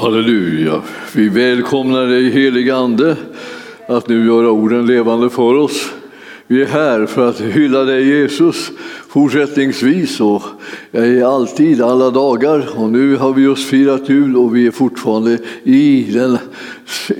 Halleluja. Vi välkomnar dig helige Ande att nu göra orden levande för oss. Vi är här för att hylla dig Jesus fortsättningsvis och jag är alltid, alla dagar. Och nu har vi just firat jul och vi är fortfarande i den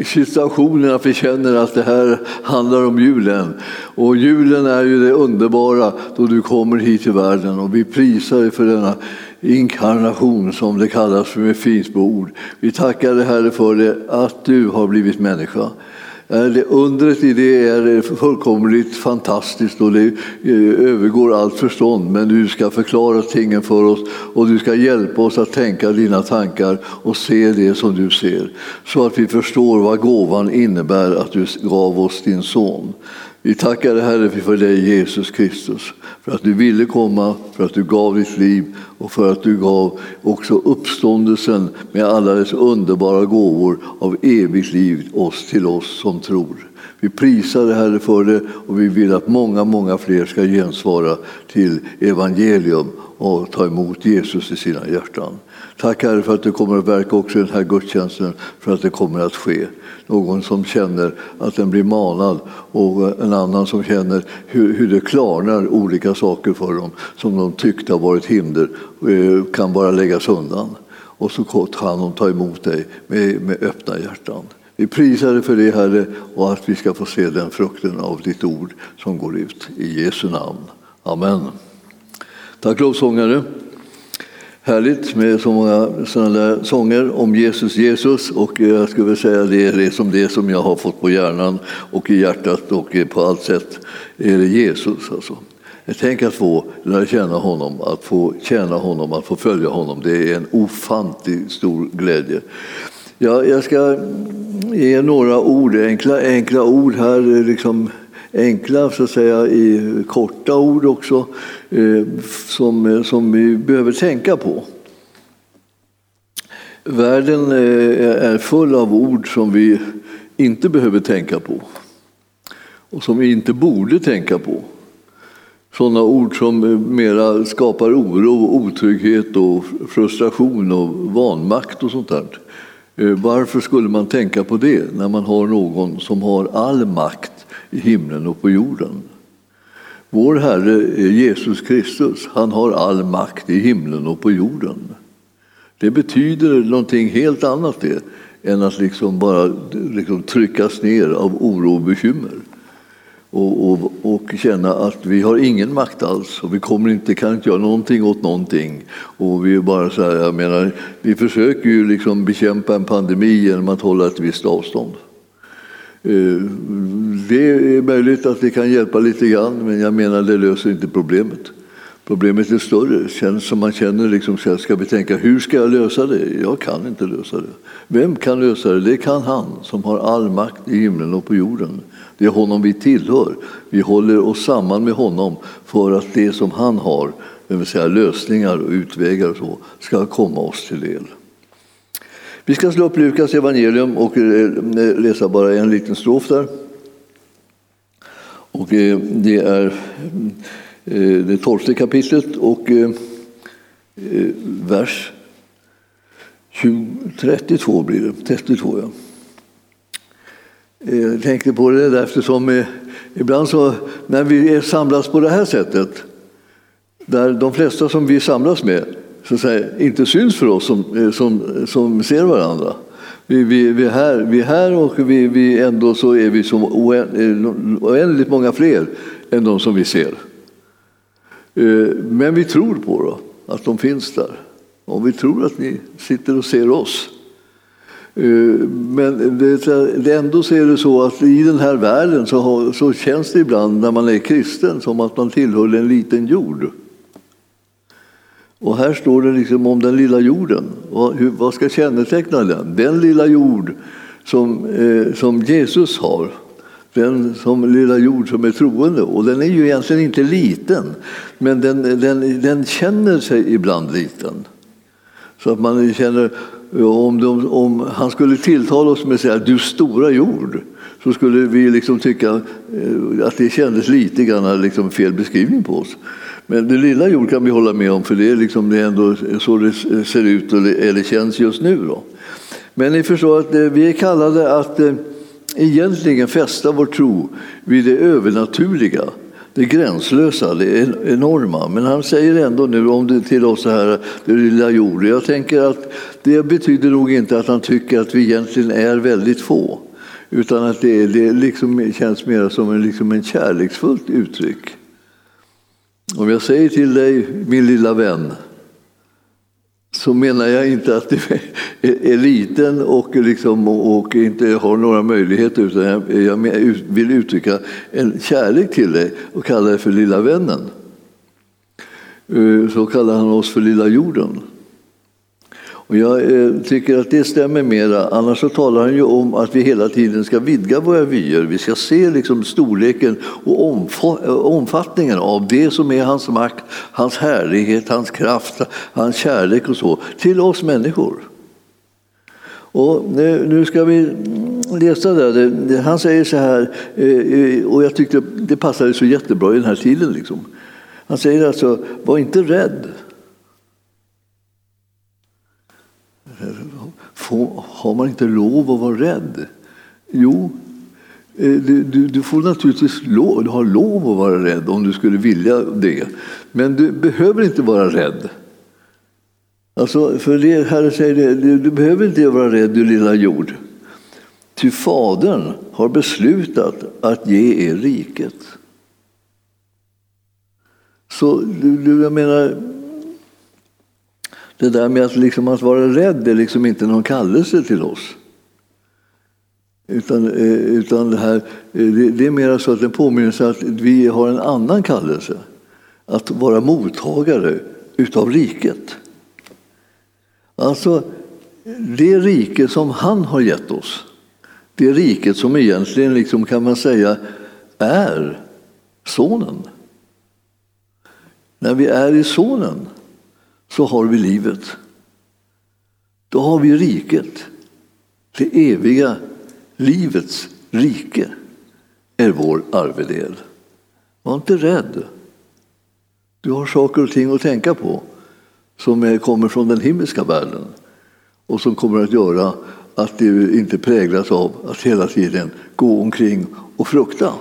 situationen att vi känner att det här handlar om julen. Och julen är ju det underbara då du kommer hit till världen och vi prisar dig för denna inkarnation som det kallas med fint ord. Vi tackar dig Herre för det, att du har blivit människa. Det undret i det är fullkomligt fantastiskt och det eh, övergår allt förstånd. Men du ska förklara tingen för oss och du ska hjälpa oss att tänka dina tankar och se det som du ser. Så att vi förstår vad gåvan innebär att du gav oss din son. Vi tackar dig Herre för dig Jesus Kristus, för att du ville komma, för att du gav ditt liv och för att du gav också uppståndelsen med alla dess underbara gåvor av evigt liv oss till oss som tror. Vi prisar dig Herre för det och vi vill att många, många fler ska gensvara till evangelium och ta emot Jesus i sina hjärtan. Tack Herre för att du kommer att verka också i den här gudstjänsten, för att det kommer att ske. Någon som känner att den blir manad och en annan som känner hur, hur det klarnar olika saker för dem som de tyckte har varit hinder, eh, kan bara läggas undan. Och så kan de ta emot dig med, med öppna hjärtan. Vi prisar dig för det Herre och att vi ska få se den frukten av ditt ord som går ut. I Jesu namn. Amen. Tack lovsångare. Härligt med så många sådana där sånger om Jesus, Jesus och jag skulle säga det är det som det som jag har fått på hjärnan och i hjärtat och på allt sätt är det Jesus. Alltså. Tänk att få lära känna honom, att få tjäna honom, att få följa honom. Det är en ofantlig stor glädje. Ja, jag ska ge några ord, enkla, enkla ord här. Liksom enkla, så att säga, i korta ord också, eh, som, eh, som vi behöver tänka på. Världen eh, är full av ord som vi inte behöver tänka på och som vi inte borde tänka på. Sådana ord som mera skapar oro, otrygghet, och frustration och vanmakt och sånt där. Varför skulle man tänka på det när man har någon som har all makt i himlen och på jorden. Vår Herre är Jesus Kristus. Han har all makt i himlen och på jorden. Det betyder någonting helt annat det, än att liksom bara liksom tryckas ner av oro och bekymmer. Och, och, och, känna att vi har ingen makt alls och vi kommer inte, kan inte göra någonting åt någonting. Och vi, bara så här, jag menar, vi försöker ju liksom bekämpa en pandemi genom att hålla ett visst avstånd. Eh, det är möjligt att det kan hjälpa lite grann, men jag menar det löser inte problemet. Problemet är större. Känns som man känner liksom, ska vi tänka hur ska jag lösa det? Jag kan inte lösa det. Vem kan lösa det? Det kan han som har all makt i himlen och på jorden. Det är honom vi tillhör. Vi håller oss samman med honom för att det som han har, det vill säga lösningar och utvägar och så, ska komma oss till del. Vi ska slå upp Lukas evangelium och eh, eh, läsa bara en liten strof där. Och eh, det är det tolfte kapitlet och vers 32 blir det. 32, ja. Jag tänkte på det där eftersom ibland så när vi samlas på det här sättet där de flesta som vi samlas med så att säga, inte syns för oss som, eh, som, som ser varandra. Vi, vi, vi, är här, vi är här och vi, vi ändå så är vi som eh, oändligt många fler än de som vi ser. Eh, men vi tror på då, att de finns där. Och vi tror att ni sitter och ser oss. Men det, ändå så är det så att i den här världen så, så känns det ibland när man är kristen som att man tillhör en liten jord. Och här står det liksom om den lilla jorden. Vad ska känneteckna den? Den lilla jord som, eh, som Jesus har. Den som lilla jord som är troende. Och den är ju egentligen inte liten, men den, den, den känner sig ibland liten. Så att man känner, om, de, om han skulle tilltala oss med att säga du stora jord, så skulle vi liksom tycka eh, att det kändes lite grann liksom fel beskrivning på oss. Men det lilla jord kan vi hålla med om, för det är, liksom, det är ändå så det ser ut eller känns just nu. Då. Men ni förstår att eh, vi är kallade att eh, egentligen fästa vår tro vid det övernaturliga, det gränslösa, det enorma. Men han säger ändå nu om det till oss så här, det lilla jorden. Jag tänker att det betyder nog inte att han tycker att vi egentligen är väldigt få. Utan att det, det liksom känns mer som en, liksom en kärleksfullt uttryck. Om jag säger till dig, min lilla vän, så menar jag inte att du är liten och, liksom, och inte har några möjligheter utan jag vill uttrycka en kärlek till dig och kalla dig för lilla vännen. Eh, så kallar han oss för lilla jorden. Och jag eh, tycker att det stämmer mera. Annars så talar han ju om att vi hela tiden ska vidga våra vyer. Vi ska se liksom storleken och eh, omfattningen av det som är hans makt, hans härlighet, hans kraft, hans kärlek och så till oss människor. Och nu ska vi läsa där. Han säger så här, eh, eh, och jag tyckte det passade så jättebra i den här tiden. Liksom. Han säger alltså, var inte rädd. Får, har man inte lov att vara rädd? Jo, eh, du, du, du, får naturligtvis lov, du har lov att vara rädd om du skulle vilja det. Men du behöver inte vara rädd. Alltså, för det, Herre säger det, du, du behöver inte vara rädd, du lilla jord. Ty Fadern har beslutat att ge er riket. Så du, jag menar, det där med att, liksom, att vara rädd är liksom inte någon kallelse till oss. Utan, eh, utan det, här, eh, det är mer så att det påminner sig att vi har en annan kallelse. Att vara mottagare utav riket. Alltså, det rike som han har gett oss, det riket som egentligen liksom kan man säga är Sonen. När vi är i Sonen så har vi livet. Då har vi riket. Det eviga livets rike är vår arvedel. Var inte rädd. Du har saker och ting att tänka på som kommer från den himmelska världen och som kommer att göra att du inte präglas av att hela tiden gå omkring och frukta.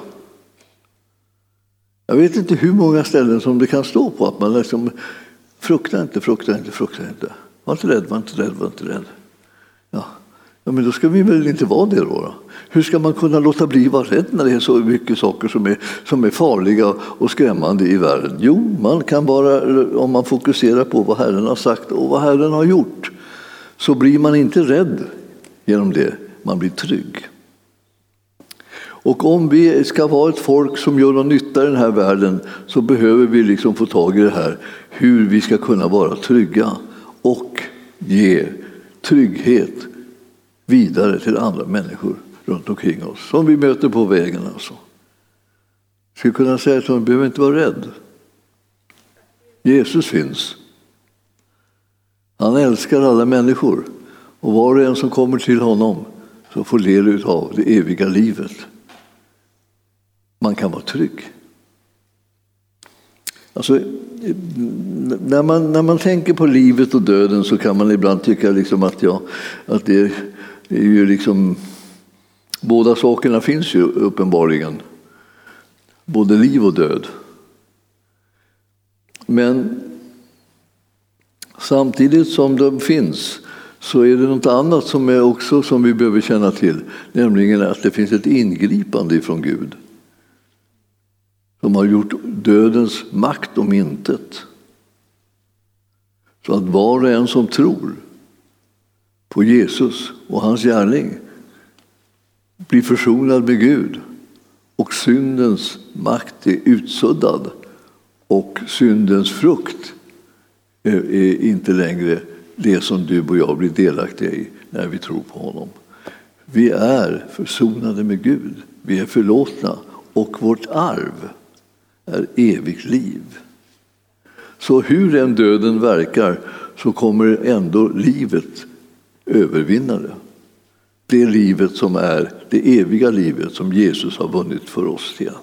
Jag vet inte hur många ställen som det kan stå på att man liksom Frukta inte, frukta inte, frukta inte. Var inte rädd, var inte rädd, var inte rädd. Ja. ja, men då ska vi väl inte vara det då, Hur ska man kunna låta bli att vara rädd när det är så mycket saker som är, som är farliga och skrämmande i världen? Jo, man kan bara, om man fokuserar på vad Herren har sagt och vad Herren har gjort, så blir man inte rädd genom det, man blir trygg. Och om vi ska vara ett folk som gör någon nytta i den här världen så behöver vi liksom få tag i det här hur vi ska kunna vara trygga och ge trygghet vidare till andra människor runt omkring oss som vi möter på vägen. Alltså. Jag skulle kunna säga att de behöver inte vara rädd. Jesus finns. Han älskar alla människor och var och en som kommer till honom så får del av det eviga livet man kan vara trygg. Alltså, när, man, när man tänker på livet och döden så kan man ibland tycka liksom att, ja, att det är, är ju liksom, båda sakerna finns ju uppenbarligen. Både liv och död. Men samtidigt som de finns så är det något annat som är också som vi behöver känna till, nämligen att det finns ett ingripande ifrån Gud de har gjort dödens makt om intet. Så att var och en som tror på Jesus och hans gärning blir försonad med Gud och syndens makt är utsuddad och syndens frukt är inte längre det som du och jag blir delaktiga i när vi tror på honom. Vi är försonade med Gud, vi är förlåtna och vårt arv är evigt liv. Så hur än döden verkar så kommer ändå livet övervinna det. Det livet som är det eviga livet som Jesus har vunnit för oss igen.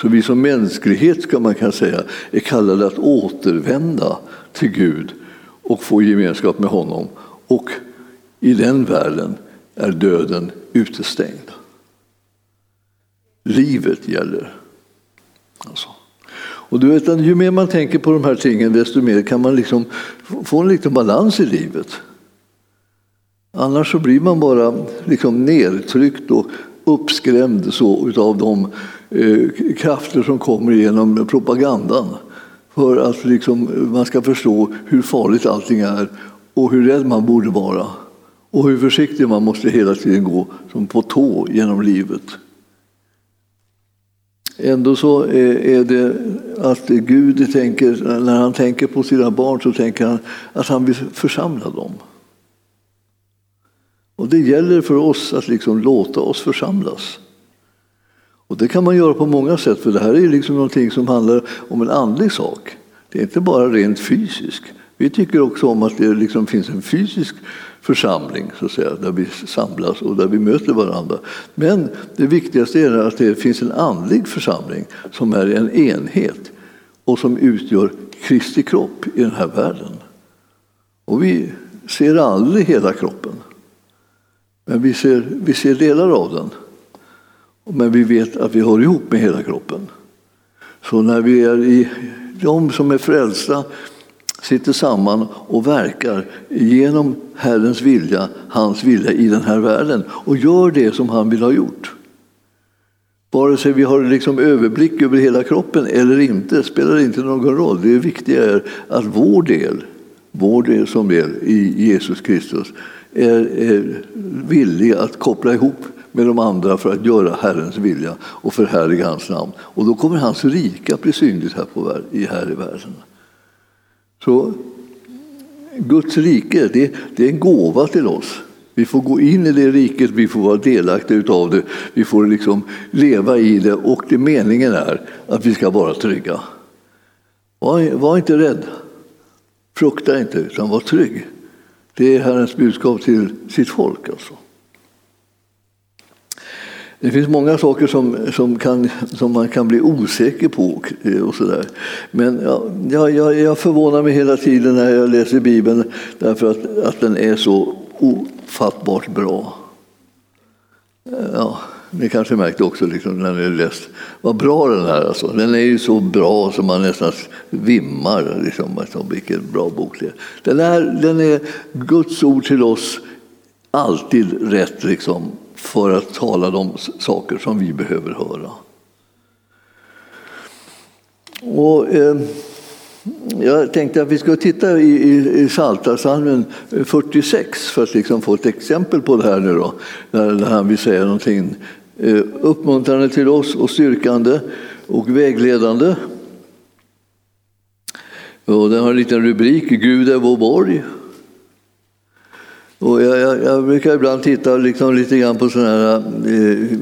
Så vi som mänsklighet ska man kan säga är kallade att återvända till Gud och få gemenskap med honom och i den världen är döden utestängd. Livet gäller. Alltså. Och du vet, ju mer man tänker på de här tingen desto mer kan man liksom få en liten balans i livet. Annars så blir man bara liksom nedtryckt och uppskrämd så utav de eh, krafter som kommer genom propagandan. För att liksom eh, man ska förstå hur farligt allting är och hur rädd man borde vara. Och hur försiktig man måste hela tiden gå som på tå genom livet. Ändå så eh, är det att Gud tänker, när han tänker på sina barn så tänker han att han vill församla dem. Och det gäller för oss att liksom låta oss församlas. Och det kan man göra på många sätt, för det här är liksom någonting som handlar om en andlig sak. Det är inte bara rent fysiskt. Vi tycker också om att det liksom finns en fysisk församling så att säga, där vi samlas och där vi möter varandra. Men det viktigaste är att det finns en andlig församling som är en enhet och som utgör Kristi kropp i den här världen. Och vi ser aldrig hela kroppen. Men vi ser, vi ser delar av den. Men vi vet att vi hör ihop med hela kroppen. Så när vi är i, de som är frälsta sitter samman och verkar genom Herrens vilja, hans vilja i den här världen och gör det som han vill ha gjort. Vare sig vi har liksom överblick över hela kroppen eller inte spelar inte någon roll. Det viktiga är att vår del, vår del som del i Jesus Kristus, är, är villig att koppla ihop med de andra för att göra Herrens vilja och förhärliga hans namn. Och då kommer hans rika bli synligt här, på, här i världen. Så Guds rike, det, det är en gåva till oss. Vi får gå in i det riket, vi får vara delaktiga utav det, vi får liksom leva i det och det meningen är att vi ska vara trygga. Var, var inte rädd, frukta inte, utan var trygg. Det är Herrens budskap till sitt folk. Alltså. Det finns många saker som, som, kan, som man kan bli osäker på. Och eh, så där. Men ja, jag, jag förvånar mig hela tiden när jag läser Bibeln därför att, att den är så ofattbart bra. Ja, ni kanske märkte också liksom, när ni läst vad bra den är. Alltså. Den är ju så bra som man nästan vimmar. Liksom, alltså, vilken bra bok det är. Den är, den är Guds ord till oss alltid rätt. Liksom för att tala de saker som vi behöver höra. Och, eh, jag tänkte att vi skulle titta i, i, i Psaltarpsalmen 46 för att liksom få ett exempel på det här nu då, när, han vill säga någonting eh, uppmuntrande till oss och styrkande och vägledande. Och den har en liten rubrik, Gud är vår borg. Och jag, jag, jag, brukar ibland titta liksom lite grann på sådana här eh,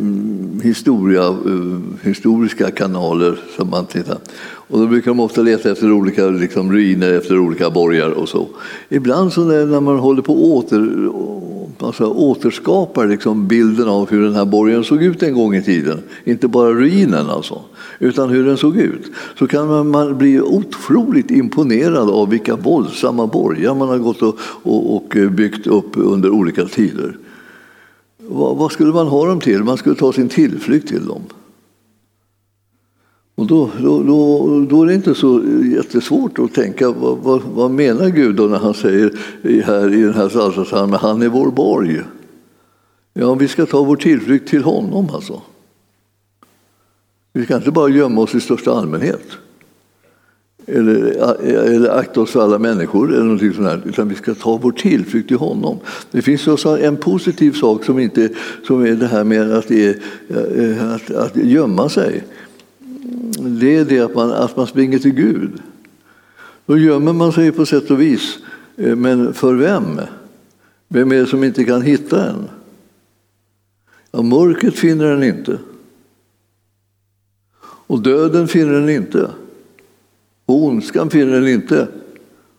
historia, eh, historiska kanaler. Som man tittar. Och då brukar de ofta leta efter olika liksom, ruiner, efter olika borgar och så. Ibland så när, när man håller på att åter, alltså, återskapar liksom bilden av hur den här borgen såg ut en gång i tiden, inte bara ruinen alltså, utan hur den såg ut, så kan man bli otroligt imponerad av vilka våldsamma borgar man har gått och, och, och byggt upp under olika tider. Vad, vad skulle man ha dem till? Man skulle ta sin tillflykt till dem. Och då, då, då, då, är det inte så jättesvårt att tänka vad, vad, vad menar Gud då när han säger här i den här psalmsalmen han är vår borg. Ja, vi ska ta vår tillflykt till honom alltså. Vi ska inte bara gömma oss i största allmänhet. Eller, eller akta oss för alla människor, eller någonting sånt här, utan vi ska ta vår tillflykt till honom. Det finns också en positiv sak som, inte, som är det här med att, det är, eh, att, att gömma sig. Det är det att man, att man springer till Gud. Då gömmer man sig på sätt och vis. Eh, men för vem? Vem är det som inte kan hitta en? Ja, mörkret finner den inte. Och döden finner den inte. Och ondskan finner den inte.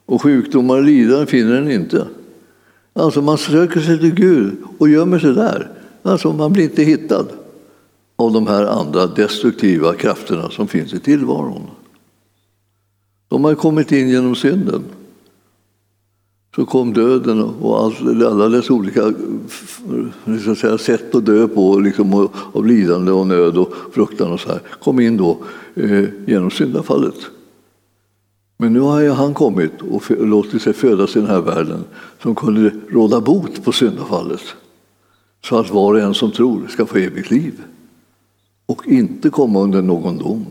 Och sjukdomar och lidande finner den inte. Alltså man söker sig till Gud och gömmer sig där. Alltså man blir inte hittad av de här andra destruktiva krafterna som finns i tillvaron. De har kommit in genom synden så kom döden och alla dess olika liksom säga, sätt att dö på, liksom, av lidande och nöd och fruktan och så här, kom in då eh, genom syndafallet. Men nu har han kommit och låtit sig födas i den här världen som kunde råda bot på syndafallet så att var och en som tror ska få evigt liv och inte komma under någon dom.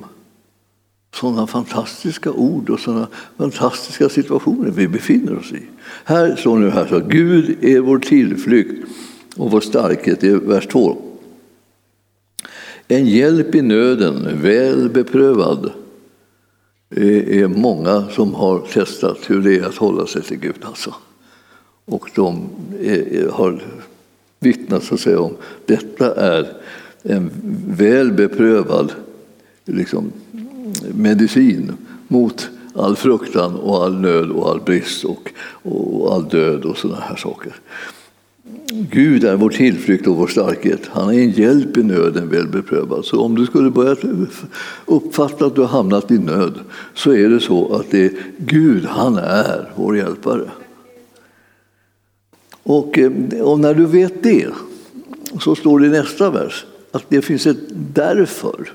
Sådana fantastiska ord och sådana fantastiska situationer vi befinner oss i. Här står nu här så Gud är vår tillflykt och vår starkhet, i vers 2. En hjälp i nöden, väl beprövad, är många som har testat hur det är att hålla sig till Gud. Alltså. Och de är, har vittnat så att säga, om detta är en väl beprövad liksom, medicin mot all fruktan och all nöd och all brist och, och all död och sådana här saker. Gud är vår tillflykt och vår starkhet. Han är en hjälp i nöden, väl beprövad. Så om du skulle börja uppfatta att du har hamnat i nöd så är det så att det är Gud, han är vår hjälpare. Och, eh, och när du vet det så står det i nästa vers att det finns ett därför.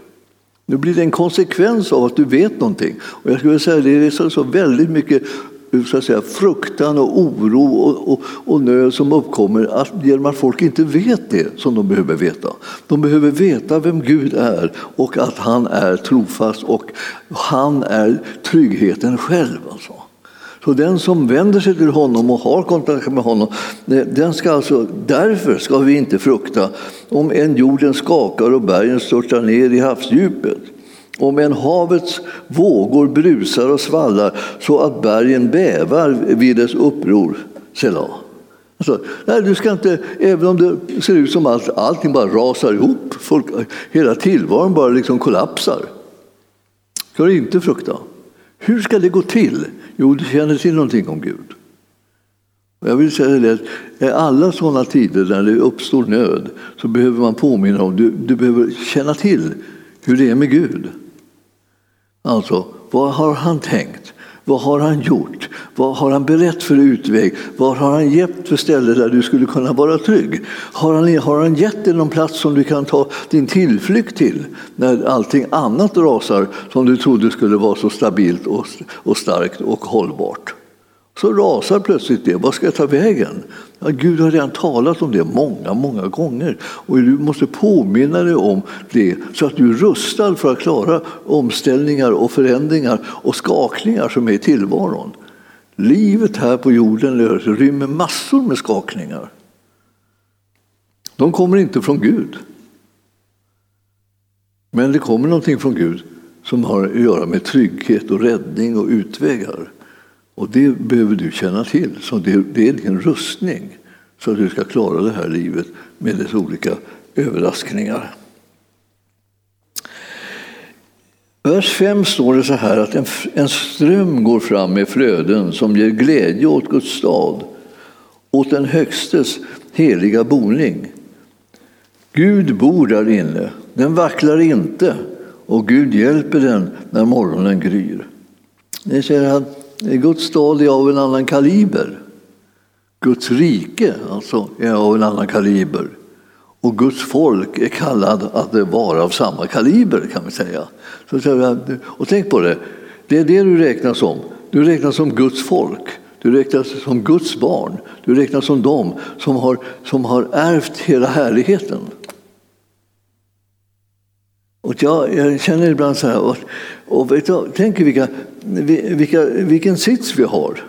Nu blir det en konsekvens av att du vet någonting. Och jag skulle säga att det är så, så väldigt mycket så att säga, fruktan och oro och, och, och nöd som uppkommer att, genom att folk inte vet det som de behöver veta. De behöver veta vem Gud är och att han är trofast och han är tryggheten själv. Alltså. Så den som vänder sig till honom och har kontakt med honom, eh, den ska alltså, därför ska vi inte frukta om en jorden skakar och bergen störtar ner i havsdjupet. Om en havets vågor brusar och svallar så att bergen bävar vid dess uppror. Selah. Alltså, nej, du ska inte, även om det ser ut som att allting bara rasar ihop, folk, hela tillvaron bara liksom kollapsar, ska du inte frukta. Hur ska det gå till? Jo, du känner till någonting om Gud. Jag vill säga det att i alla sådana tider när det uppstår nöd så behöver man påminna om, du, du behöver känna till hur det är med Gud. Alltså, vad har han tänkt? Vad har han gjort? Vad har han berett för utväg? Vad har han gett för ställe där du skulle kunna vara trygg? Har han, har han gett dig någon plats som du kan ta din tillflykt till när allting annat rasar som du trodde skulle vara så stabilt och, och starkt och hållbart? Så rasar plötsligt det. Vad ska jag ta vägen? Ja, Gud har redan talat om det många, många gånger. Och du måste påminna dig om det så att du är rustad för att klara omställningar och förändringar och skakningar som är i tillvaron. Livet här på jorden rymmer massor med skakningar. De kommer inte från Gud. Men det kommer någonting från Gud som har att göra med trygghet och räddning och utvägar. Och det behöver du känna till. Så det, det är din rustning så att du ska klara det här livet med dess olika överraskningar. Vers 5 står det så här att en, en ström går fram med flöden som ger glädje åt Guds stad, åt den Högstes heliga boning. Gud bor där inne, den vacklar inte och Gud hjälper den när morgonen gryr. Ni ser att Guds stad är av en annan kaliber. Guds rike alltså är av en annan kaliber. Och Guds folk är kallad att vara av samma kaliber kan vi säga. Så, och tänk på det, det är det du räknas som. Du räknas som Guds folk. Du räknas som Guds barn. Du räknas som de som har, som har ärvt hela härligheten. Och jag, jag känner ibland så här, och, och vet du, tänk vilka, vilka, vilken sits vi har.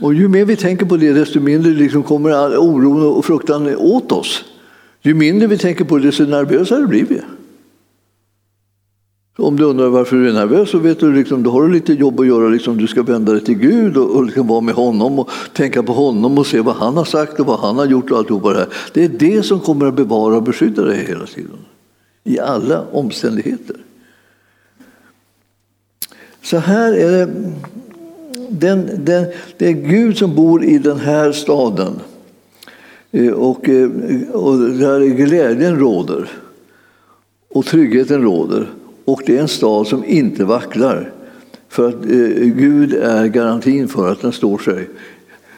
Och ju mer vi tänker på det, desto mindre liksom kommer all oron och fruktan åt oss. Ju mindre vi tänker på det, desto nervösare blir vi. Om du undrar varför du är nervös så vet du liksom, då har du lite jobb att göra. Liksom, du ska vända dig till Gud och, och liksom vara med honom och tänka på honom och se vad han har sagt och vad han har gjort och alltihopa det här. Det är det som kommer att bevara och beskydda dig hela tiden i alla omständigheter. Så här är det. Den, den, det är Gud som bor i den här staden. Eh, och, eh, och där glädjen råder och tryggheten råder. Och det är en stad som inte vacklar. För att eh, Gud är garantin för att den står sig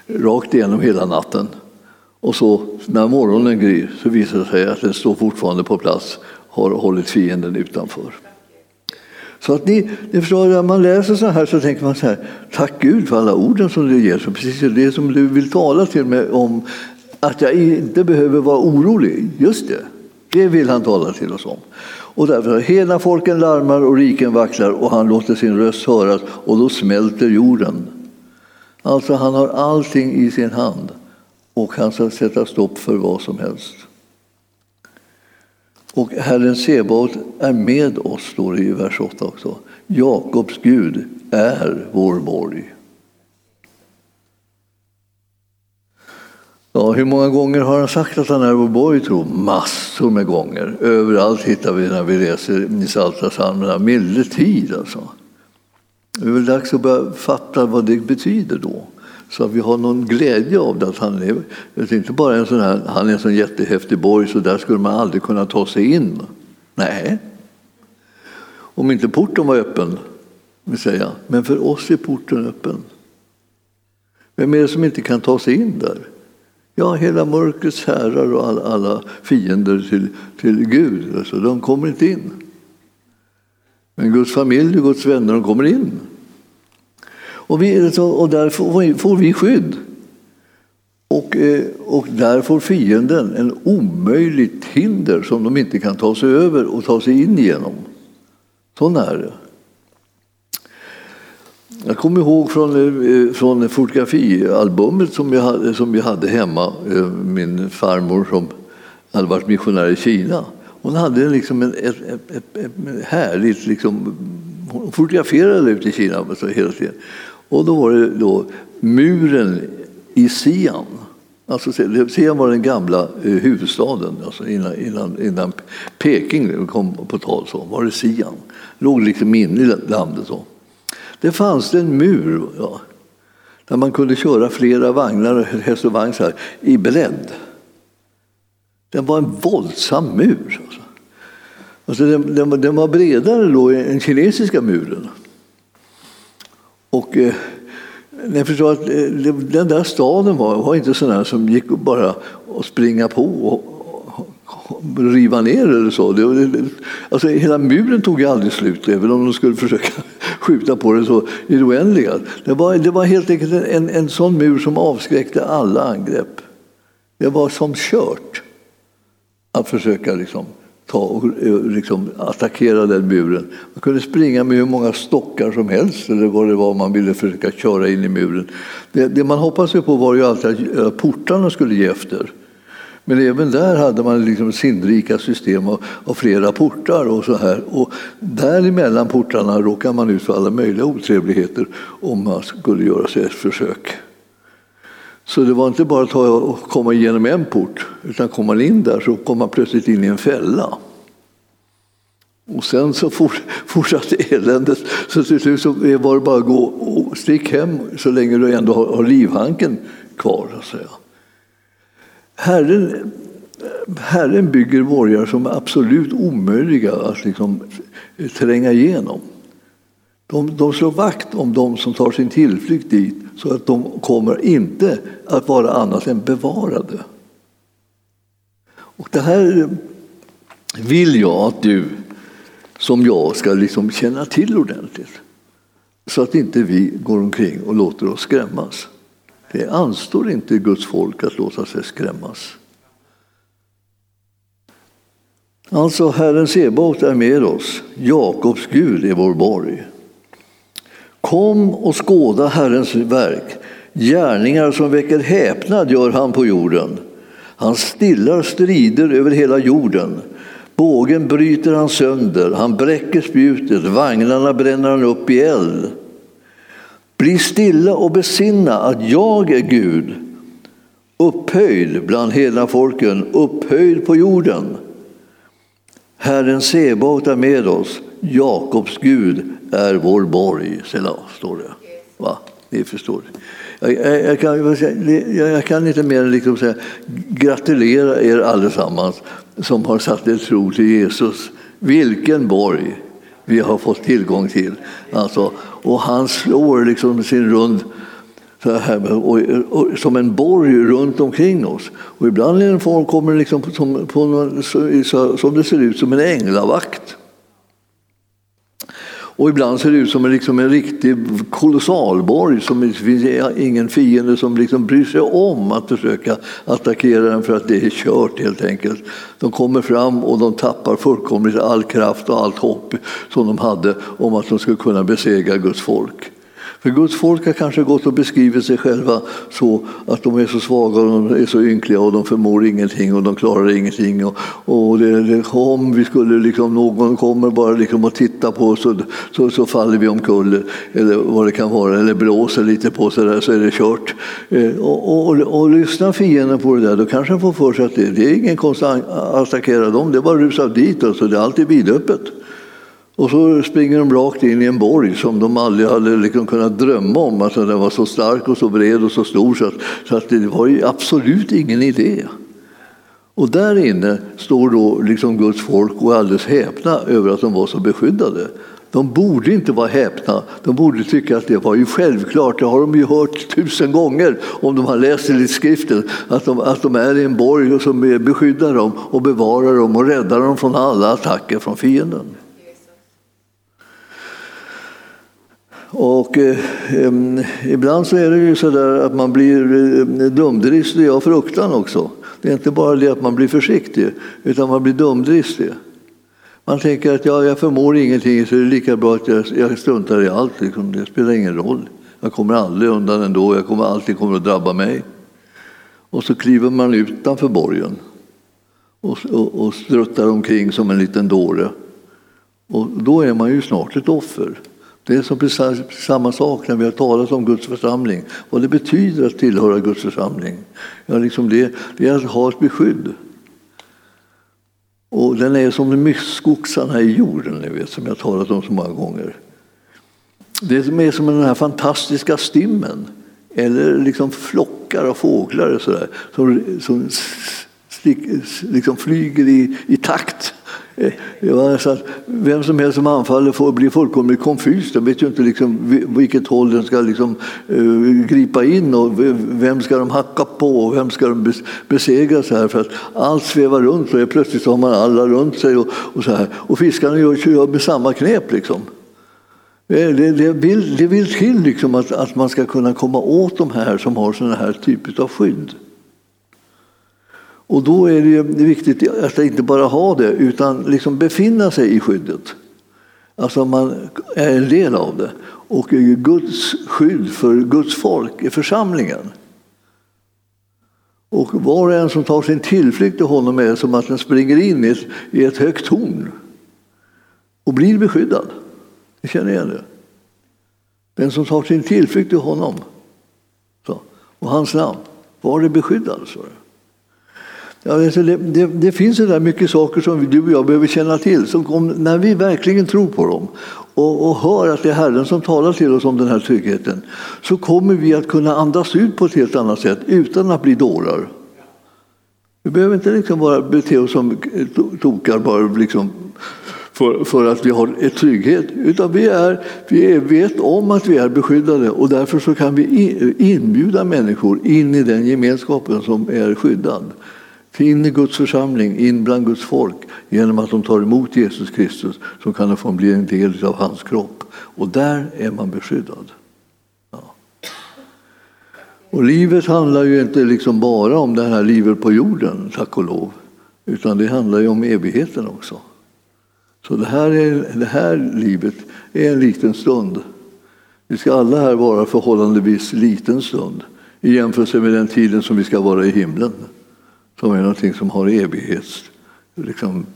rakt igenom hela natten. Och så när morgonen gryr så visar det sig att den står fortfarande på plats, har hållit fienden utanför. Så att ni, ni förstår, när man läser så här så tänker man så här, tack Gud för alla orden som du ger. Så precis det som du vill tala till mig om, att jag inte behöver vara orolig. Just det, det vill han tala till oss om. Och därför hela folken larmar och riken vacklar och han låter sin röst höras och då smälter jorden. Alltså han har allting i sin hand och han ska sätta stopp för vad som helst. Och Herren Sebaot är med oss, står det i vers 8 också. Jakobs Gud är vår borg. Ja, hur många gånger har han sagt att han är vår borg, tro? Massor med gånger. Överallt hittar vi när vi läser i Psaltarpsalmerna. Milde tid alltså. Det är väl dags att börja fatta vad det betyder då. Så att vi har någon glädje av det. Att han, är, det är inte bara en sån här, han är en sån jättehäftig borg så där skulle man aldrig kunna ta sig in. Nej. Om inte porten var öppen, vill säga. men för oss är porten öppen. Vem är det som inte kan ta sig in där? Ja, hela mörkrets herrar och alla, alla fiender till, till Gud, alltså, de kommer inte in. Men Guds familj och Guds vänner, de kommer in. Och, vi, och där får vi skydd. Och, eh, och där får fienden en omöjligt hinder som de inte kan ta sig över och ta sig in igenom. Så är det. Jag kommer ihåg från, eh, från fotografialbumet som jag, hade, som jag hade hemma, eh, min farmor som hade varit missionär i Kina. Hon hade liksom en, ett, ett, ett, ett härligt, liksom, hon fotograferade ute i Kina så hela tiden. Och då var det då muren i Sian. Alltså, Xi'an var den gamla eh, huvudstaden alltså innan, innan, innan Peking kom på tal. Så var det Xi'an. låg liksom inne i landet. Så. Det fanns en mur ja, där man kunde köra flera vagnar, häst och vagn så här, i bredd. Den var en våldsam mur. Alltså. Alltså den, den, den var bredare då än kinesiska muren. Och eh, jag förstår att eh, den där staden var, var inte sån som gick bara att springa på och, riva ner eller så. Det, det, alltså, hela muren tog ju aldrig slut, även om de skulle försöka skjuta på det så i det oändliga. Det var, det var helt enkelt en, en sån mur som avskräckte alla angrepp. Det var som kört att försöka liksom, ta och eh, liksom attackera den muren. Man kunde springa med hur många stockar som helst eller vad det var man ville försöka köra in i muren. Det, det man hoppades på var ju alltid att eh, portarna skulle ge efter. Men även där hade man liksom sinnrika system av, av, flera portar och så här. Och däremellan portarna råkade man ut för alla möjliga otrevligheter om man skulle göra sig ett försök. Så det var inte bara att komma igenom en port, utan kom man in där så kom man plötsligt in i en fälla. Och sen så fortsatte eländet. Så till slut så var det bara att gå och stick hem så länge du ändå har livhanken kvar. Så att säga. Herren, Herren bygger borgar som är absolut omöjliga att liksom eh, tränga igenom. De, de slår vakt om de som tar sin tillflykt dit så att de kommer inte att vara annat än bevarade. Och det här vill jag att du som jag ska liksom känna till ordentligt. Så att inte vi går omkring och låter oss skrämmas. Det anstår inte Guds folk att låta sig skrämmas. Alltså, Herren Sebaot är med oss. Jakobs Gud är vår borg. Kom och skåda Herrens verk. Gärningar som väcker häpnad gör han på jorden. Han stillar strider över hela jorden. Bågen bryter han sönder, han bräcker spjutet, vagnarna bränner han upp i eld. Bli stilla och besinna att jag är Gud, upphöjd bland hela folken, upphöjd på jorden. Herren Sebaot är med oss, Jakobs Gud är vår borg. Selah, står det. Va? Ni förstår. Jag, jag, jag, kan, jag, kan, inte mer än liksom säga gratulera er allesammans som har satt er tro till Jesus. Vilken borg vi har fått tillgång till. Alltså, och han slår liksom sin rund så här, och, och, som en borg runt omkring oss. Och ibland är det form kommer liksom som, på, någon, så, som det ser ut som en änglavakt. Och ibland ser det ut som en, liksom en riktig kolossalborg som det finns ingen fiende som liksom bryr sig om att försöka attackera den för att det är kört helt enkelt. De kommer fram och de tappar fullkomligt all kraft och allt hopp som de hade om att de skulle kunna besegra Guds folk. För Guds folk har kanske gått och beskrivit sig själva så att de är så svaga och de är så ynkliga och de förmår ingenting och de klarar ingenting. Och, och det, det, om vi skulle liksom, någon kommer bara liksom och tittar på oss så, så, så, faller vi omkull eller vad det kan vara, eller blåser lite på så där så är det kört. Eh, och, och, och, och lyssnar fienden på det där då kanske de får för sig att det, det är ingen konst att attackera dem, det är bara att rusa dit, alltså, det är alltid vidöppet. Och så springer de rakt in i en borg som de aldrig hade liksom kunnat drömma om. Alltså den var så stark och så bred och så stor så att, så att det var absolut ingen idé. Och där inne står då liksom Guds folk och är alldeles häpna över att de var så beskyddade. De borde inte vara häpna, de borde tycka att det var ju självklart. Det har de ju hört tusen gånger om de har läst i skriften. Att de, att de är i en borg som beskyddar dem och bevarar dem och räddar dem från alla attacker från fienden. Och eh, ibland så är det ju så där att man blir eh, dumdristig av fruktan också. Det är inte bara det att man blir försiktig, utan man blir dumdristig. Man tänker att ja, jag förmår ingenting så är det lika bra att jag, jag struntar i allt. Liksom. Det spelar ingen roll. Jag kommer aldrig undan ändå. Jag kommer alltid kommer att drabba mig. Och så kliver man utanför borgen och, och, och struttar omkring som en liten dåre. Och då är man ju snart ett offer. Det är som precis samma sak när vi har talat om Guds församling. Vad det betyder att tillhöra Guds församling. Ja, liksom det, det är att ha ett beskydd. Och den är som myskoxarna i jorden, ni vet, som jag har talat om så många gånger. Det är som den här fantastiska stimmen, eller liksom flockar av fåglar så där, som, som liksom flyger i, i takt Eh, så vem som helst som anfaller får bli fullkomligt konfys. De vet ju inte liksom vilket håll den ska liksom, uh, gripa in och vem ska de hacka på och vem ska de besegra. Så här, för att allt svävar runt och plötsligt har man alla runt sig. Och, och, så här. och fiskarna gör, gör med samma knep. Liksom. Det, det, vill, det vill till liksom att, att man ska kunna komma åt de här som har sådana här typer av skydd. Och då är det viktigt att inte bara ha det, utan liksom befinna sig i skyddet. Alltså man är en del av det. Och Guds skydd för Guds folk är församlingen. Och var och en som tar sin tillflykt till honom är som att den springer in i ett, i ett högt torn och blir beskyddad. Ni känner igen det? Den som tar sin tillflykt till honom så, och hans namn, var det beskyddad. Så. Ja, alltså, det, det, det, finns ju där mycket saker som du och jag behöver känna till. Som om, när vi verkligen tror på dem och, och hör att det är Herren som talar till oss om den här tryggheten så kommer vi att kunna andas ut på ett helt annat sätt utan att bli dårar. Vi behöver inte liksom bara bete oss som tokar bara liksom för, för att vi har ett trygghet, utan vi, är, vi vet om att vi är beskyddade och därför så kan vi inbjuda människor in i den gemenskapen som är skyddad in i Guds församling, in bland Guds folk genom att de tar emot Jesus Kristus så kan de få bli en del av hans kropp. Och där är man beskyddad. Ja. Och livet handlar ju inte liksom bara om det här livet på jorden, tack och lov, utan det handlar ju om evigheten också. Så det här, är, det här livet är en liten stund. Vi ska alla här vara förhållandevis liten stund i jämförelse med den tiden som vi ska vara i himlen som är någonting som har evighetsprägel. Liksom,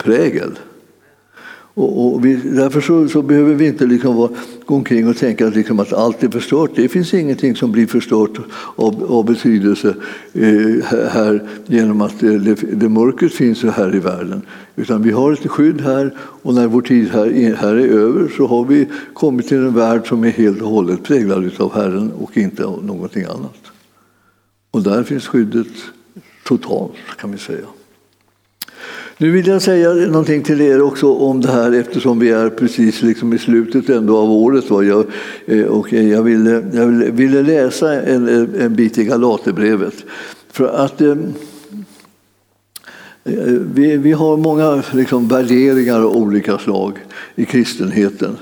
och, och vi, därför så, så, behöver vi inte liksom vara, gå omkring och tänka att, liksom att allt är förstört. Det finns ingenting som blir förstört av, av betydelse eh, här genom att det, det, det mörkret finns här i världen. Utan vi har ett skydd här och när vår tid här, här är över så har vi kommit till en värld som är helt och hållet präglad av Herren och inte av någonting annat. Och där finns skyddet totalt kan vi säga. Nu vill jag säga någonting till er också om det här eftersom vi är precis liksom i slutet ändå av året. Va? Jag, eh, och jag, ville, jag ville eh, läsa en, en bit i Galaterbrevet. För att eh, eh, vi, vi har många liksom, värderingar av olika slag i kristenheten.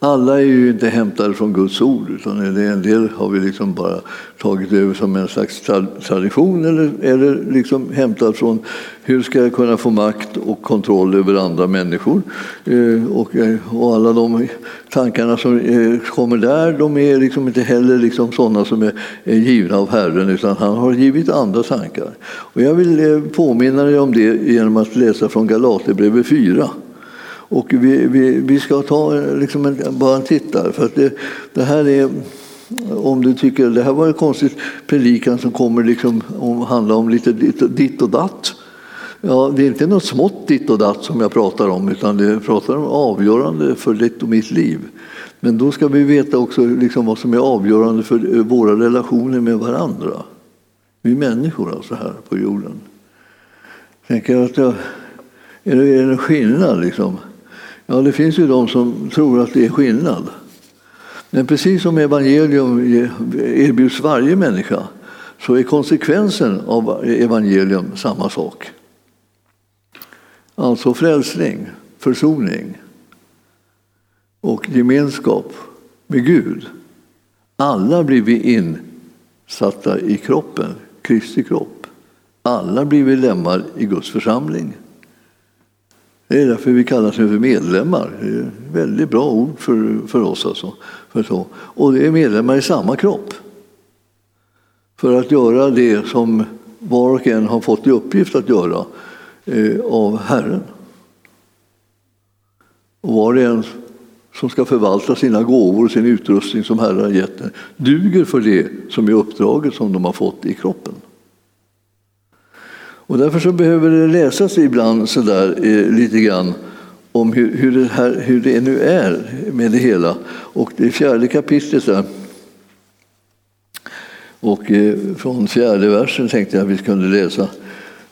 Alla är ju inte hämtade från Guds ord, utan en del har vi liksom bara tagit över som en slags tradition eller, eller liksom hämtat från hur ska jag kunna få makt och kontroll över andra människor. Eh, och, eh, och alla de tankarna som eh, kommer där, de är liksom inte heller liksom sådana som är, är givna av Herren, utan han har givit andra tankar. Och jag vill påminna dig om det genom att läsa från Galaterbrevet 4. Och vi, vi, vi ska ta liksom en, bara en titt där, för att det, det här är om du tycker det här var en konstig predikan som kommer liksom om, handla om lite ditt och datt. Ja, det är inte något smått ditt och datt som jag pratar om, utan det pratar om avgörande för ditt och mitt liv. Men då ska vi veta också liksom vad som är avgörande för eh, våra relationer med varandra. Vi människor alltså här på jorden. Tänker att jag, är det en skillnad liksom? Ja, det finns ju de som tror att det är skillnad. Men precis som evangelium erbjuds varje människa så är konsekvensen av evangelium samma sak. Alltså frälsning, försoning och gemenskap med Gud. Alla blir vi insatta i kroppen, Kristi kropp. Alla blir vi lemmar i Guds församling. Det är därför vi kallas för medlemmar. Det är ett väldigt bra ord för, för oss. Alltså. För så. Och det är medlemmar i samma kropp. För att göra det som var och en har fått i uppgift att göra eh, av Herren. Och var och en som ska förvalta sina gåvor och sin utrustning som Herren har gett den duger för det som är uppdraget som de har fått i kroppen. Och därför så behöver det läsas ibland sådär eh, lite grann om hur, hur, det här, hur det nu är med det hela. Och det fjärde kapitlet där. Och eh, från fjärde versen tänkte jag att vi kunde läsa.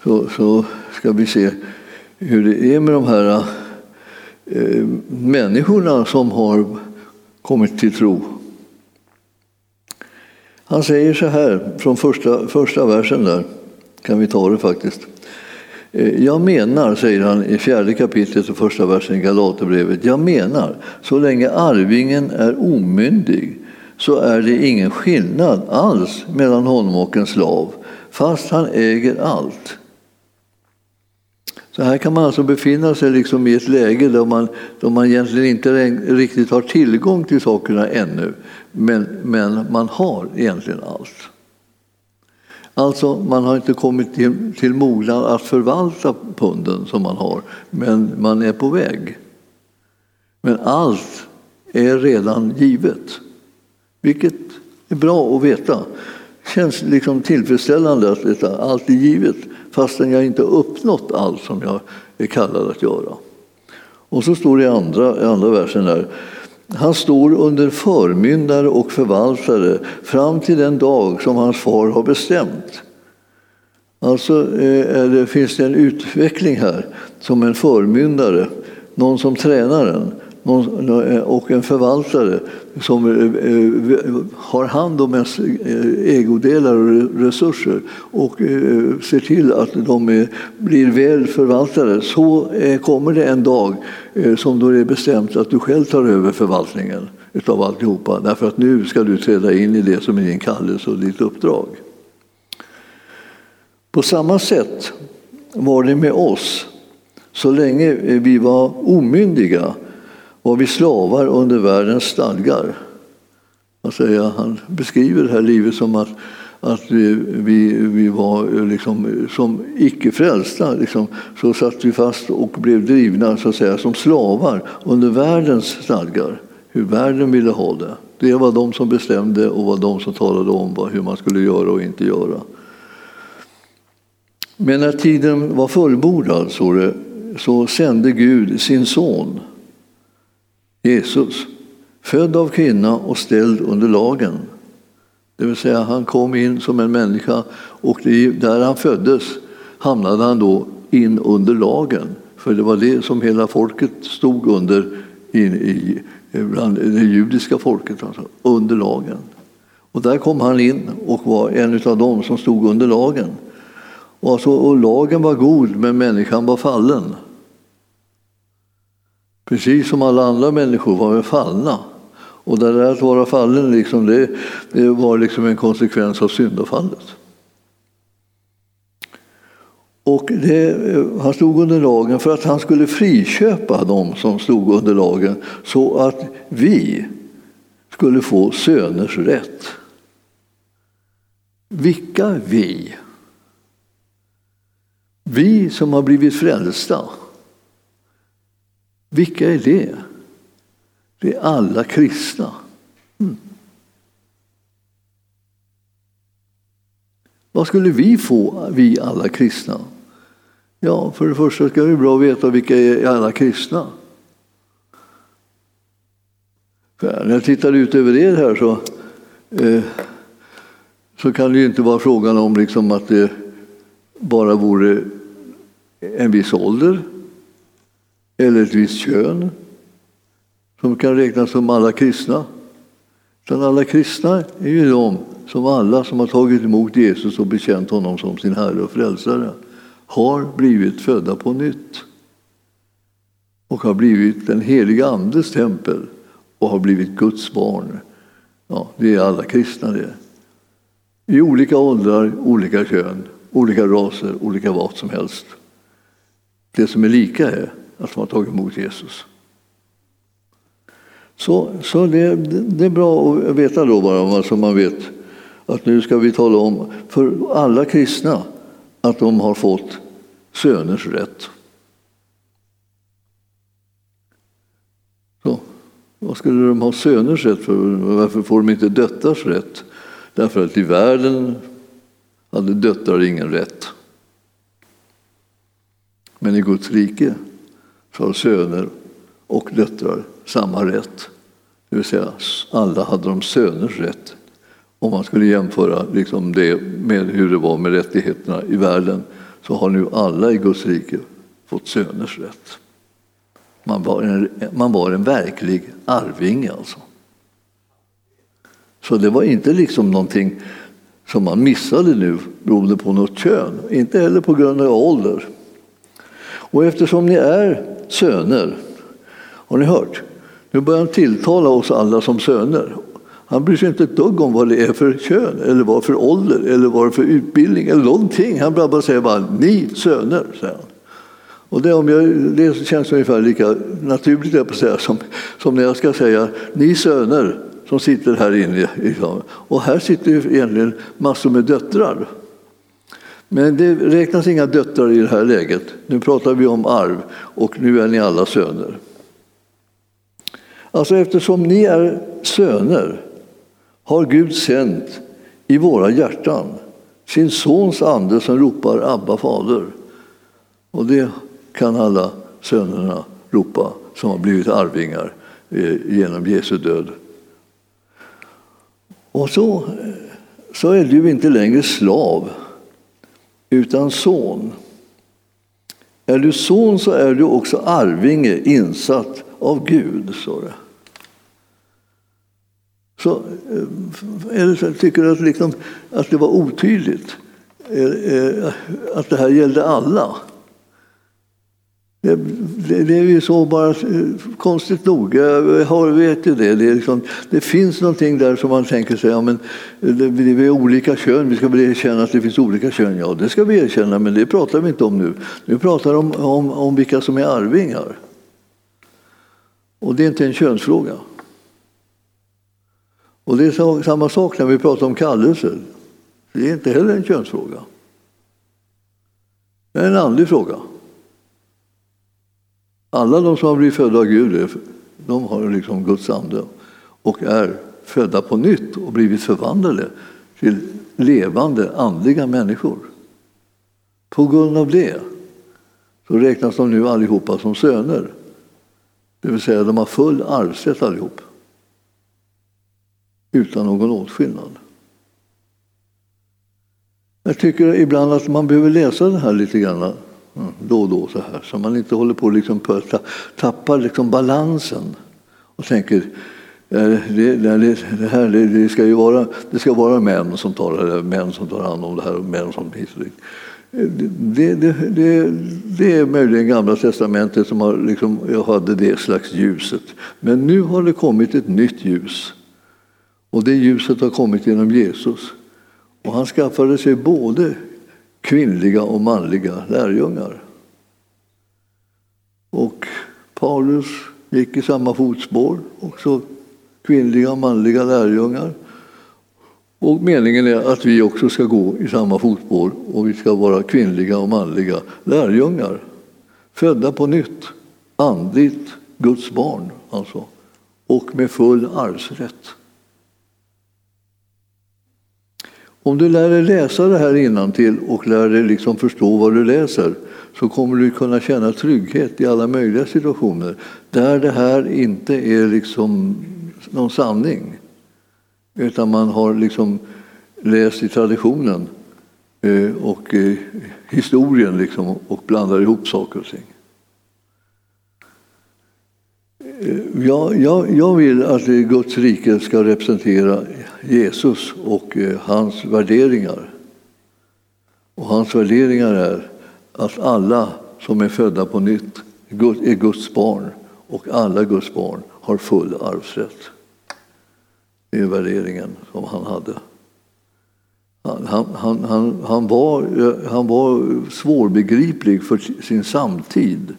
Så, så ska vi se hur det är med de här eh, människorna som har kommit till tro. Han säger så här från första, första versen där kan vi ta det faktiskt. Eh, jag menar, säger han i fjärde kapitlet och första versen i Galaterbrevet, jag menar, så länge arvingen är omyndig så är det ingen skillnad alls mellan honom och en slav, fast han äger allt. Så här kan man alltså befinna sig liksom i ett läge där man, där man egentligen inte riktigt har tillgång till sakerna ännu, men, men man har egentligen allt. Alltså, man har inte kommit till, till mognad att förvalta punden som man har, men man är på väg. Men allt är redan givet, vilket är bra att veta. Det känns liksom tillfredsställande att allt är givet fastän jag inte uppnått allt som jag är kallad att göra. Och så står det i andra, andra versen där han står under förmyndare och förvaltare fram till den dag som hans far har bestämt. Alltså eh, det, finns det en utveckling här som en förmyndare, någon som tränar en Eh, och en förvaltare som eh, eh, har hand om ens ägodelar och resurser och ser till att de blir väl förvaltade. Så kommer det en dag som då är bestämt att du själv tar över förvaltningen av alltihopa. Därför att nu ska du träda in i det som är din kallelse och ditt uppdrag. På samma sätt var det med oss. Så länge vi var omyndiga var vi slavar under världens stadgar. Alltså, han beskriver det här livet som att att vi, vi, vi var liksom, som icke-frälsta. Liksom, så satt vi fast och blev drivna så att säga, som slavar under världens stadgar. Hur världen ville ha det. Det var de som bestämde och var de som talade om hur man skulle göra och inte göra. Men när tiden var fullbordad så, det, så sände Gud sin son Jesus, född av kvinna och ställd under lagen det vill säga han kom in som en människa och där han föddes hamnade han då in under lagen. För det var det som hela folket stod under in i, bland det judiska folket, alltså, under lagen. Och där kom han in och var en av dem som stod under lagen. Och, alltså, och lagen var god, men människan var fallen. Precis som alla andra människor var vi fallna. Och det där att vara fallen liksom, det, det var liksom en konsekvens av syndafallet. Och det, eh, han stod under lagen för att han skulle friköpa dem som stod under lagen så att vi skulle få söners rätt. Vilka vi? Vi som har blivit frälsta. Vilka är det? Det är alla kristna. Mm. Vad skulle vi få, vi alla kristna? Ja, för det första ska det vara bra att veta vilka är alla kristna. För när jag tittar ut över er här så, eh, så kan det ju inte vara frågan om liksom att det bara vore en viss ålder eller ett visst kön som kan räknas som alla kristna. Utan alla kristna är ju de som alla som har tagit emot Jesus och bekänt honom som sin Herre och Frälsare har blivit födda på nytt och har blivit den heliga Andes tempel och har blivit Guds barn. Ja, det är alla kristna det. I olika åldrar, olika kön, olika raser, olika vad som helst. Det som är lika är att de har tagit emot Jesus. Så, så det, det är bra att veta då bara, så man vet att nu ska vi tala om för alla kristna att de har fått söners rätt. Så, vad skulle de ha söners rätt för? Varför får de inte döttrars rätt? Därför att i världen hade döttrar ingen rätt. Men i Guds rike så har söner och döttrar samma rätt. Det vill säga, alla hade de söners rätt. Om man skulle jämföra liksom det med hur det var med rättigheterna i världen så har nu alla i Guds rike fått söners rätt. Man var en, man var en verklig arvinge alltså. Så det var inte liksom någonting som man missade nu beroende på något kön, inte heller på grund av ålder. Och eftersom ni är söner, har ni hört? Nu börjar han tilltala oss alla som söner. Han bryr sig inte ett dugg om vad det är för kön, eller vad för ålder, eller vad för utbildning eller någonting. Han bara säger bara ni söner, säger han. Och det, om jag, det känns ungefär lika naturligt jag säga, som, som när jag ska säga ni söner som sitter här inne. Liksom. Och här sitter ju egentligen massor med döttrar. Men det räknas inga döttrar i det här läget. Nu pratar vi om arv och nu är ni alla söner. Alltså eftersom ni är söner har Gud sänt i våra hjärtan sin sons ande som ropar Abba fader. Och det kan alla sönerna ropa som har blivit arvingar eh, genom Jesu död. Och så, eh, så är du inte längre slav utan son. Är du son så är du också arvinge insatt av Gud, står det. Så, eh, eller så tycker du att, liksom, att det var otydligt? Eh, eh, att det här gällde alla? Det, det, det är ju så bara eh, konstigt nog. Jag vet ju det. Det, liksom, det, finns någonting där som man tänker sig, ja, men eh, vi är olika kön, vi ska väl erkänna att det finns olika kön. Ja, det ska vi erkänna, men det pratar vi inte om nu. Nu pratar vi om, om, om vilka som är arvingar. Och det är inte en könsfråga. Och det är samma sak när vi pratar om kallelser. Det är inte heller en könsfråga. Det är en andlig fråga. Alla de som har blivit födda av Gud de har liksom Guds ande och är födda på nytt och blivit förvandlade till levande andliga människor. På grund av det så räknas de nu allihopa som söner. Det vill säga de har full arvsrätt allihop utan någon åtskillnad. Jag tycker ibland att man behöver läsa det här lite grann mm, då och då så här. Så man inte håller på liksom att tappa liksom balansen och tänker det, det, det, här, det, ska ju vara, det ska vara män som tar, män som tar hand om det här och män som det, det, det, det är möjligen Gamla testamentet som har, liksom, jag hade det slags ljuset. Men nu har det kommit ett nytt ljus. Och det ljuset har kommit genom Jesus. Och han skaffade sig både kvinnliga och manliga lärjungar. Och Paulus gick i samma fotspår, också kvinnliga och manliga lärjungar. Och meningen är att vi också ska gå i samma fotspår och vi ska vara kvinnliga och manliga lärjungar. Födda på nytt, andligt Guds barn alltså, och med full arvsrätt. Om du lär dig läsa det här till och lär dig liksom förstå vad du läser så kommer du kunna känna trygghet i alla möjliga situationer där det här inte är liksom någon sanning. Utan man har liksom läst i traditionen eh, och eh, historien liksom, och blandar ihop saker och ting. Eh, jag, jag, jag vill att Guds rike ska representera Jesus och eh, hans värderingar. Och hans värderingar är att alla som är födda på nytt är Guds barn och alla Guds barn har full arvsrätt. Det är värderingen som han hade. Han, han, han, han, var, eh, han var svårbegriplig för sin samtid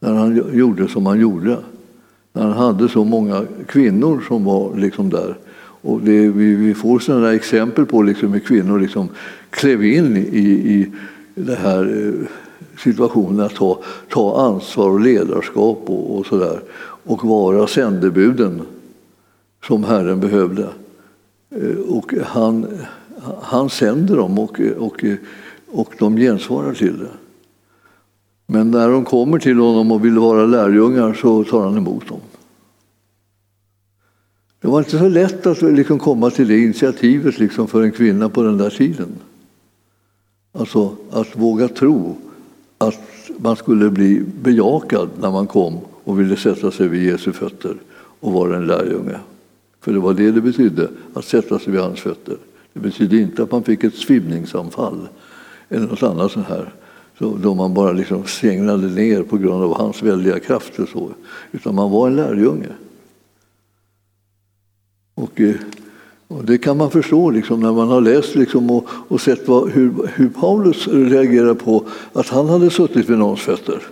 när han gjorde som han gjorde. När han hade så många kvinnor som var liksom där. Och det, vi, vi får sådana exempel på liksom hur kvinnor liksom klev in i, i den här eh, situationen att ta, ta ansvar och ledarskap och, och sådär. Och vara sändebuden som Herren behövde. Eh, och han, han sänder dem och, och, och de gensvarar till det. Men när de kommer till honom och vill vara lärjungar så tar han emot dem. Det var inte så lätt att liksom komma till det initiativet liksom för en kvinna på den där tiden. Alltså att våga tro att man skulle bli bejakad när man kom och ville sätta sig vid Jesu fötter och vara en lärjunge. För det var det det betydde, att sätta sig vid hans fötter. Det betydde inte att man fick ett svimningsanfall eller något annat sånt här. Så då man bara liksom segnade ner på grund av hans väldiga krafter. Så. Utan man var en lärjunge. Och, eh, och det kan man förstå liksom, när man har läst liksom, och, och sett vad, hur, hur Paulus reagerar på att han hade suttit vid någons fötter.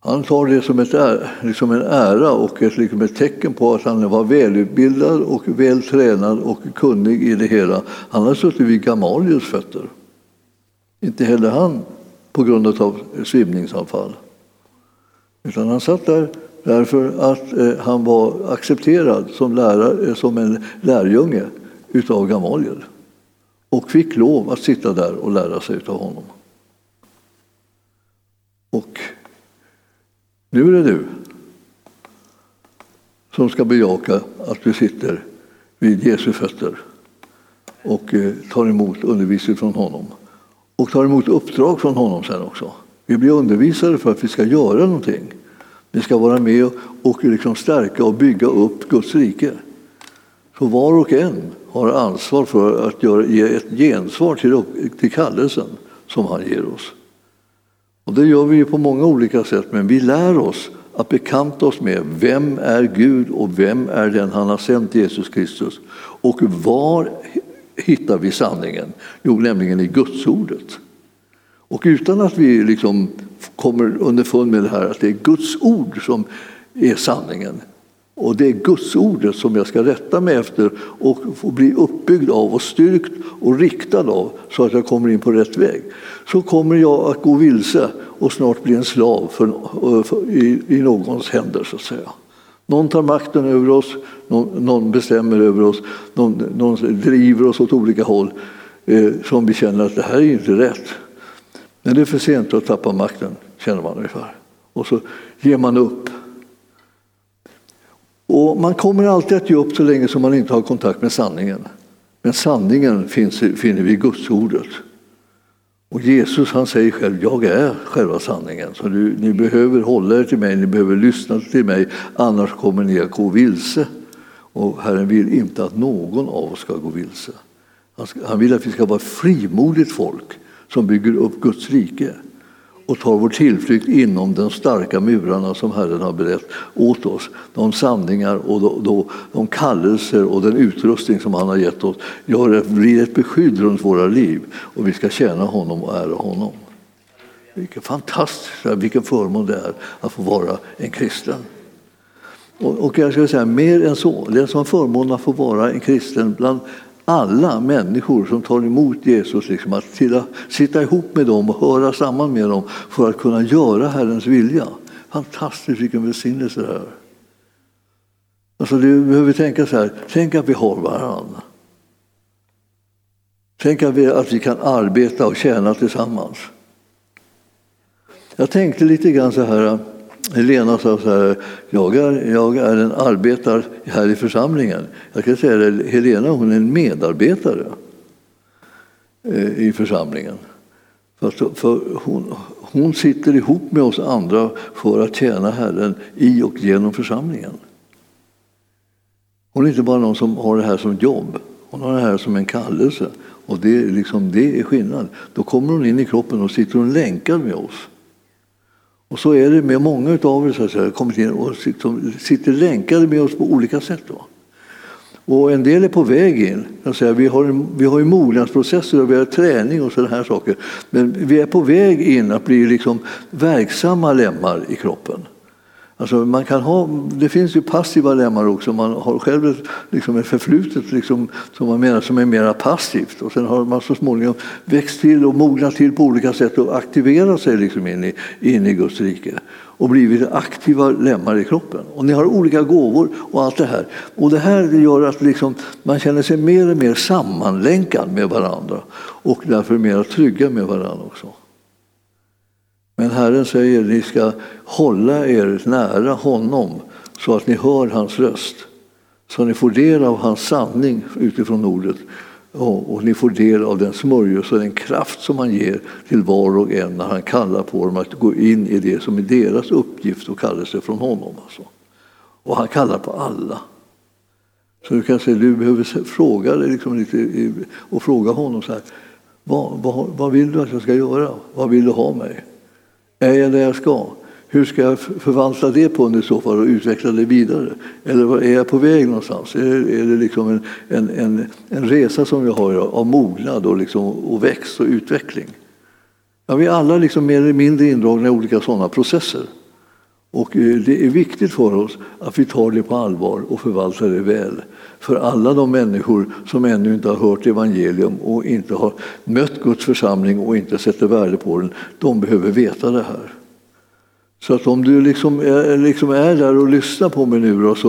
Han tar det som ett, liksom en ära och ett, liksom ett tecken på att han var välutbildad och vältränad och kunnig i det hela. Han har suttit vid Gamaliels fötter. Inte heller han på grund av svimningsanfall. Utan han satt där därför att eh, han var accepterad som, lärare, eh, som en lärjunge utav Gamaliel och fick lov att sitta där och lära sig av honom. Och nu är det du som ska bejaka att du sitter vid Jesu fötter och eh, tar emot undervisning från honom. Och tar emot uppdrag från honom sen också. Vi blir undervisade för att vi ska göra någonting. Vi ska vara med och liksom stärka och bygga upp Guds rike. Så var och en har ansvar för att göra, ge ett gensvar till, till kallelsen som han ger oss. Och det gör vi på många olika sätt, men vi lär oss att bekanta oss med vem är Gud och vem är den han har sänt Jesus Kristus. Och var hittar vi sanningen? Jo, nämligen i Gudsordet. Och utan att vi liksom kommer underfund med det här att det är Guds ord som är sanningen, och det är Guds ordet som jag ska rätta mig efter och få bli uppbyggd av och styrkt och riktad av så att jag kommer in på rätt väg. Så kommer jag att gå vilse och snart bli en slav för, för, i, i någons händer så att säga. Någon tar makten över oss, någon, någon bestämmer över oss, någon, någon, driver oss åt olika håll eh, som vi känner att det här är inte rätt. När det är för sent att tappa makten, känner man ungefär. Och så ger man upp och man kommer alltid att ge upp så länge som man inte har kontakt med sanningen. Men sanningen finns, finner vi i Gudsordet. Och Jesus han säger själv, jag är själva sanningen. Så du, ni behöver hålla er till mig, ni behöver lyssna till mig, annars kommer ni att gå vilse. Och Herren vill inte att någon av oss ska gå vilse. Han vill att vi ska vara ett frimodigt folk som bygger upp Guds rike och tar vår tillflykt inom de starka murarna som Herren har berett åt oss. De sanningar och de, de, de kallelser och den utrustning som han har gett oss gör det, blir ett beskydd runt våra liv och vi ska tjäna honom och ära honom. Vilken fantastisk, vilken förmån det är att få vara en kristen. Och, jag ska säga mer än så, det är en sån förmån att få vara en kristen bland alla människor som tar emot Jesus, liksom, att till, sitta ihop med dem och höra samman med dem för att kunna göra Herrens vilja. Fantastiskt vilken välsignelse det är. Alltså, du behöver tänka så här, tänk att vi har varandra. Tänk att vi, att vi kan arbeta och tjäna tillsammans. Jag tänkte lite grann så här, Helena sa så här, jag är, jag är en arbetare här i församlingen. Jag kan säga det, Helena hon är en medarbetare eh, i församlingen. För, för hon, hon sitter ihop med oss andra för att tjäna Herren i och genom församlingen. Hon är inte bara någon som har det här som jobb, hon har det här som en kallelse. Och det, liksom, det är skillnad. Då kommer hon in i kroppen och sitter hon länkad med oss. Och så är det med många av er som kommit in och liksom sitter länkade med oss på olika sätt. Då. Och en del är på väg in. Jag vi, har en, vi har ju mognadsprocesser och vi har träning och sådana här saker. Men vi är på väg in att bli liksom verksamma lemmar i kroppen. Alltså man kan ha, det finns ju passiva lemmar också. Man har själv ett, liksom ett förflutet liksom, som man menar som är mer passivt. Och sen har man så småningom växt till och mognat till på olika sätt och aktiverat sig liksom in, i, in i Guds rike och blivit aktiva lemmar i kroppen. Och ni har olika gåvor och allt det här. Och det här gör att liksom, man känner sig mer och mer sammanlänkad med varandra och därför mer trygga med varandra också. Men Herren säger ni ska hålla er nära honom så att ni hör hans röst. Så ni får del av hans sanning utifrån ordet och ni får del av den smörjelse och den kraft som han ger till var och en när han kallar på dem att gå in i det som är deras uppgift och kallelse från honom. Alltså. Och han kallar på alla. Så du kan säga, du behöver fråga dig liksom lite, och fråga honom så här, vad, vad, vad vill du att jag ska göra? Vad vill du ha mig? Är jag där jag ska? Hur ska jag förvalta det på i så fall och utveckla det vidare? Eller är jag på väg någonstans? Är det, är det liksom en, en, en, en, resa som jag har av mognad och, liksom, och växt och utveckling? Ja, vi är alla liksom mer eller mindre indragna i olika sådana processer. Och eh, det är viktigt för oss att vi tar det på allvar och förvaltar det väl. För alla de människor som ännu inte har hört evangelium och inte har mött Guds församling och inte sätter värde på den, de behöver veta det här. Så att om du liksom är, liksom är där och lyssnar på mig nu då, så,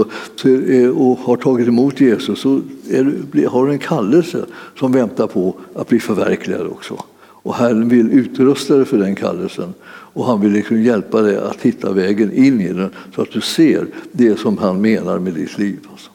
eh, och har tagit emot Jesus så är, har du en kallelse som väntar på att bli förverkligad också. Och Herren vill utrusta dig för den kallelsen. Och han vill liksom hjälpa dig att hitta vägen in i den så att du ser det som han menar med ditt liv. Alltså.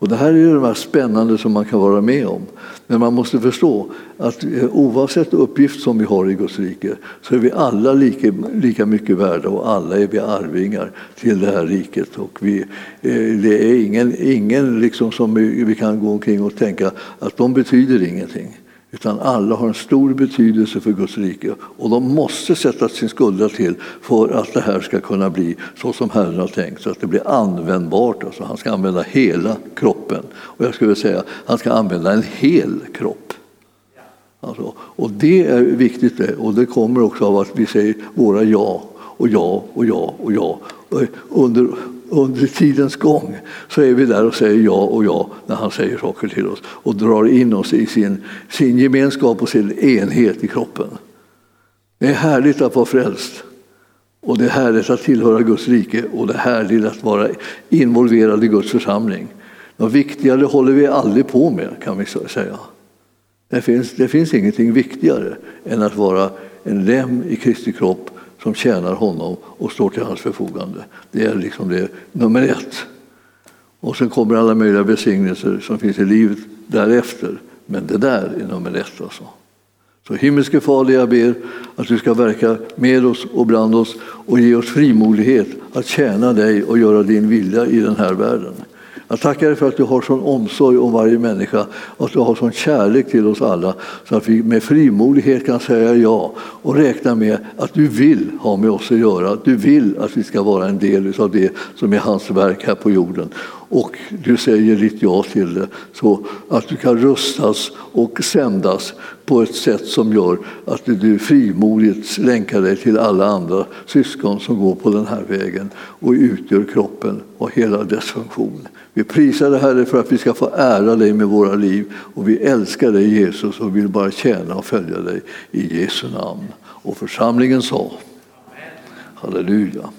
Och det här är det mest spännande som man kan vara med om. Men man måste förstå att eh, oavsett uppgift som vi har i Guds rike så är vi alla lika, lika mycket värda och alla är vi arvingar till det här riket. Och vi, eh, det är ingen, ingen liksom som vi kan gå omkring och tänka att de betyder ingenting. Utan alla har en stor betydelse för Guds rike och de måste sätta sin skuldra till för att det här ska kunna bli så som Herren har tänkt, så att det blir användbart. Alltså han ska använda hela kroppen. Och jag skulle säga han ska använda en hel kropp. Alltså, och det är viktigt det, och det kommer också av att vi säger våra ja och ja och ja och ja under under tidens gång så är vi där och säger ja och ja när han säger saker till oss och drar in oss i sin, sin gemenskap och sin enhet i kroppen. Det är härligt att vara frälst. Och det är härligt att tillhöra Guds rike och det är härligt att vara involverad i Guds församling. Något viktigare håller vi aldrig på med kan vi säga. Det finns, det finns ingenting viktigare än att vara en lem i Kristi kropp som tjänar honom och står till hans förfogande. Det är liksom det nummer ett. Och sen kommer alla möjliga välsignelser som finns i livet därefter. Men det där är nummer ett. Alltså. Så himmelske Fader, jag ber att du ska verka med oss och bland oss och ge oss frimodighet att tjäna dig och göra din vilja i den här världen. Jag tackar dig för att du har sån omsorg om varje människa och att du har sån kärlek till oss alla så att vi med frimodighet kan säga ja och räkna med att du vill ha med oss att göra. Du vill att vi ska vara en del av det som är hans verk här på jorden. Och du säger ditt ja till det så att du kan rustas och sändas på ett sätt som gör att du frimodigt länkar dig till alla andra syskon som går på den här vägen och utgör kroppen och hela dess funktion. Vi prisar dig Herre för att vi ska få ära dig med våra liv och vi älskar dig Jesus och vill bara tjäna och följa dig i Jesu namn. Och församlingen sa Halleluja.